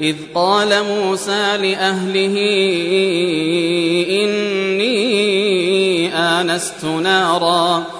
إذ قال موسى لأهله إني آنست ناراً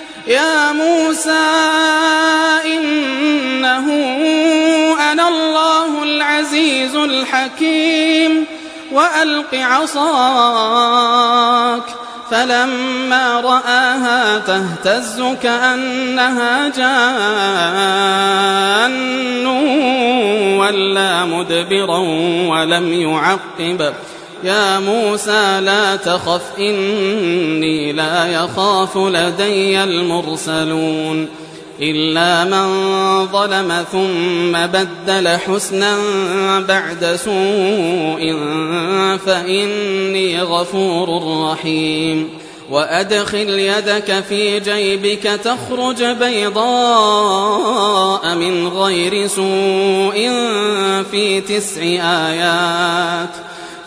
يا موسى إنه أنا الله العزيز الحكيم وألق عصاك فلما رآها تهتز كأنها جان ولا مدبرا ولم يعقب يا موسى لا تخف إني لا يخاف لدي المرسلون. إلا من ظلم ثم بدل حسنا بعد سوء فإني غفور رحيم. وأدخل يدك في جيبك تخرج بيضاء من غير سوء في تسع آيات.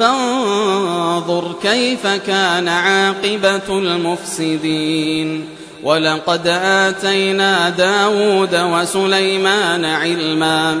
فانظر كيف كان عاقبة المفسدين. ولقد آتينا داود وسليمان علما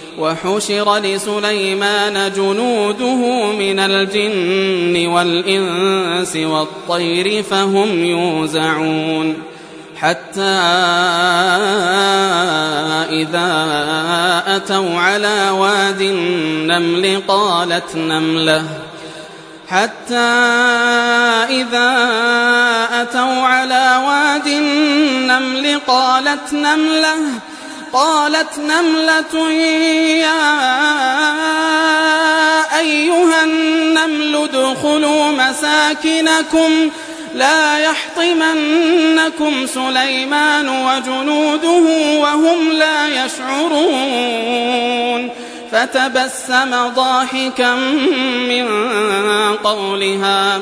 وحشر لسليمان جنوده من الجن والإنس والطير فهم يوزعون حتى إذا أتوا على واد النمل قالت نملة حتى إذا أتوا على واد النمل قالت نملة قالت نملة يا أيها النمل ادخلوا مساكنكم لا يحطمنكم سليمان وجنوده وهم لا يشعرون. فتبسم ضاحكا من قولها.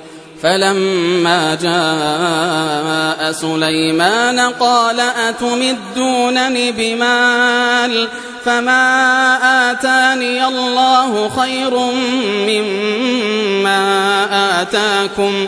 فلما جاء سليمان قال أتمدونني بمال فما آتاني الله خير مما آتاكم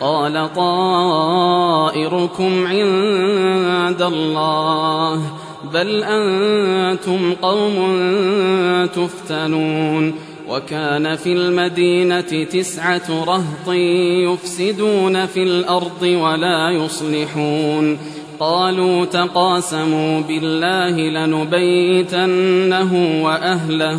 قال طائركم عند الله بل أنتم قوم تفتنون. وكان في المدينة تسعة رهط يفسدون في الأرض ولا يصلحون. قالوا تقاسموا بالله لنبيتنه وأهله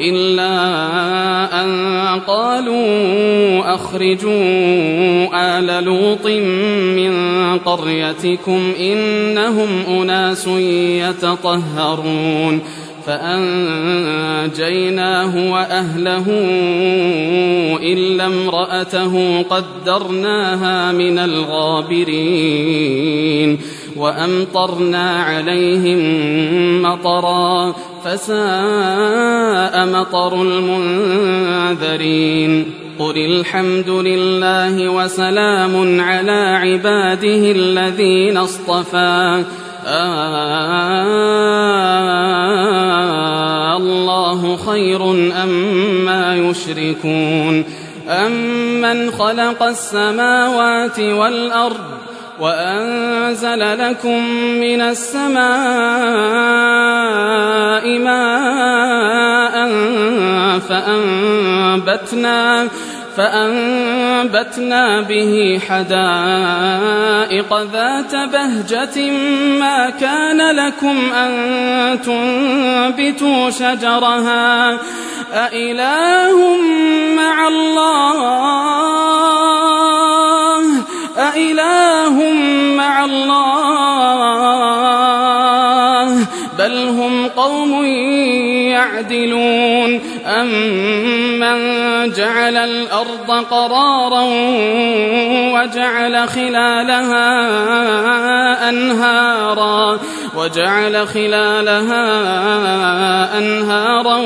إلا أن قالوا أخرجوا آل لوط من قريتكم إنهم أناس يتطهرون فأنجيناه وأهله إلا امرأته قدرناها من الغابرين وأمطرنا عليهم مطرا فساء مطر المنذرين. قل الحمد لله وسلام على عباده الذين اصطفى. آه الله خير أم ما يشركون. أمن خلق السماوات والأرض وأنزل لكم من السماء ماء فأنبتنا فأنبتنا به حدائق ذات بهجة ما كان لكم أن تنبتوا شجرها أإله مع الله أإله مع الله. بل هم قوم يعدلون. أمن جعل الأرض قرارا وجعل خلالها أنهارا وجعل خلالها أنهارا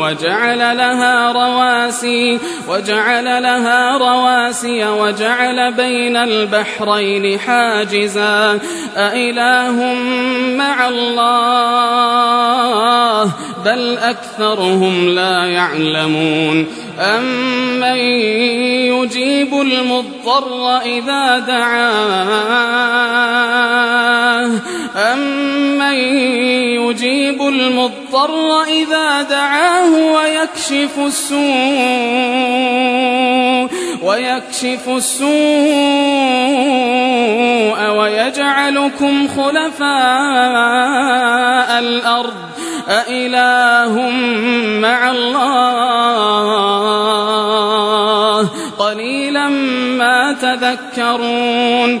وجعل لها رواسي. وجعل لها رواسي وجعل بين البحرين حاجزا. أإله مع الله بل أكثرهم لا يعلمون. أمن يجيب المضطر إذا دعاه؟ أمن يجيب المضطر إذا دعاه ويكشف السوء؟ ويكشف السوء ويجعلكم خلفاء الأرض. أإله مع الله. قليلا ما تذكرون.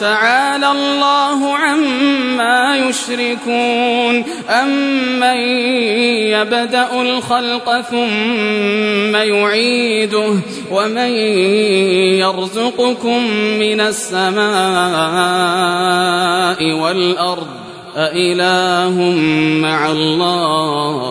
تعالى الله عما يشركون أمن يبدأ الخلق ثم يعيده ومن يرزقكم من السماء والأرض أإله مع الله؟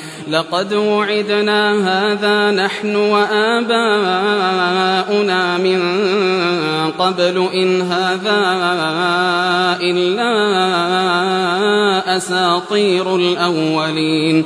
لقد وعدنا هذا نحن وآباؤنا من قبل إن هذا إلا أساطير الأولين.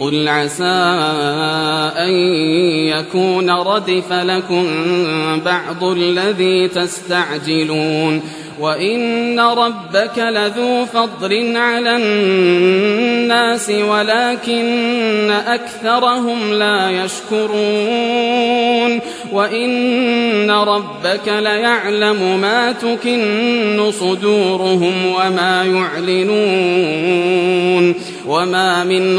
قل عسى أن يكون ردف لكم بعض الذي تستعجلون وإن ربك لذو فضل على الناس ولكن أكثرهم لا يشكرون وإن ربك ليعلم ما تكن صدورهم وما يعلنون وما من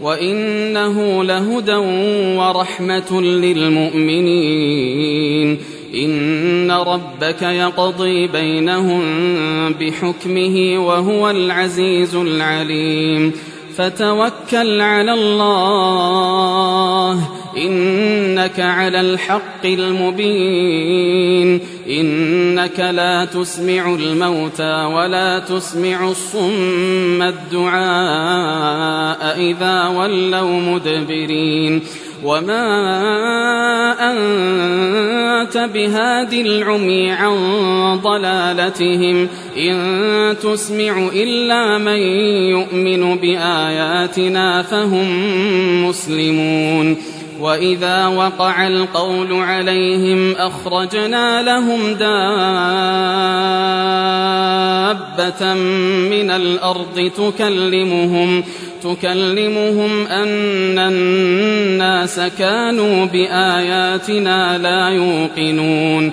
وإنه لهدى ورحمة للمؤمنين. إن ربك يقضي بينهم بحكمه وهو العزيز العليم. فتوكل على الله إنك على الحق المبين. إنك لا تسمع الموتى ولا تسمع الصم الدعاء إذا ولوا مدبرين. وما أنت بهاد العمي عن ضلالتهم. إن تسمع إلا من يؤمن بآياتنا فهم مسلمون. وإذا وقع القول عليهم أخرجنا لهم دابة من الأرض تكلمهم تكلمهم أن الناس كانوا بآياتنا لا يوقنون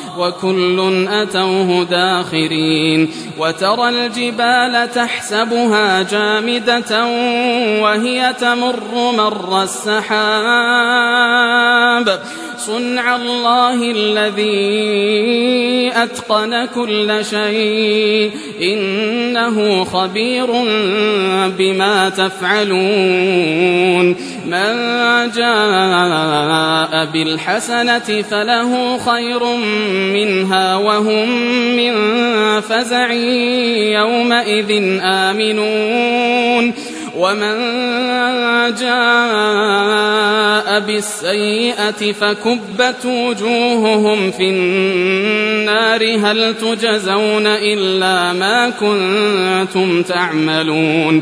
وكل أتوه داخرين وترى الجبال تحسبها جامدة وهي تمر مر السحاب صنع الله الذي أتقن كل شيء إنه خبير بما تفعلون من جاء بالحسنة فله خير منها وهم من فزع يومئذ آمنون. ومن جاء بالسيئة فكبت وجوههم في النار. هل تجزون إلا ما كنتم تعملون؟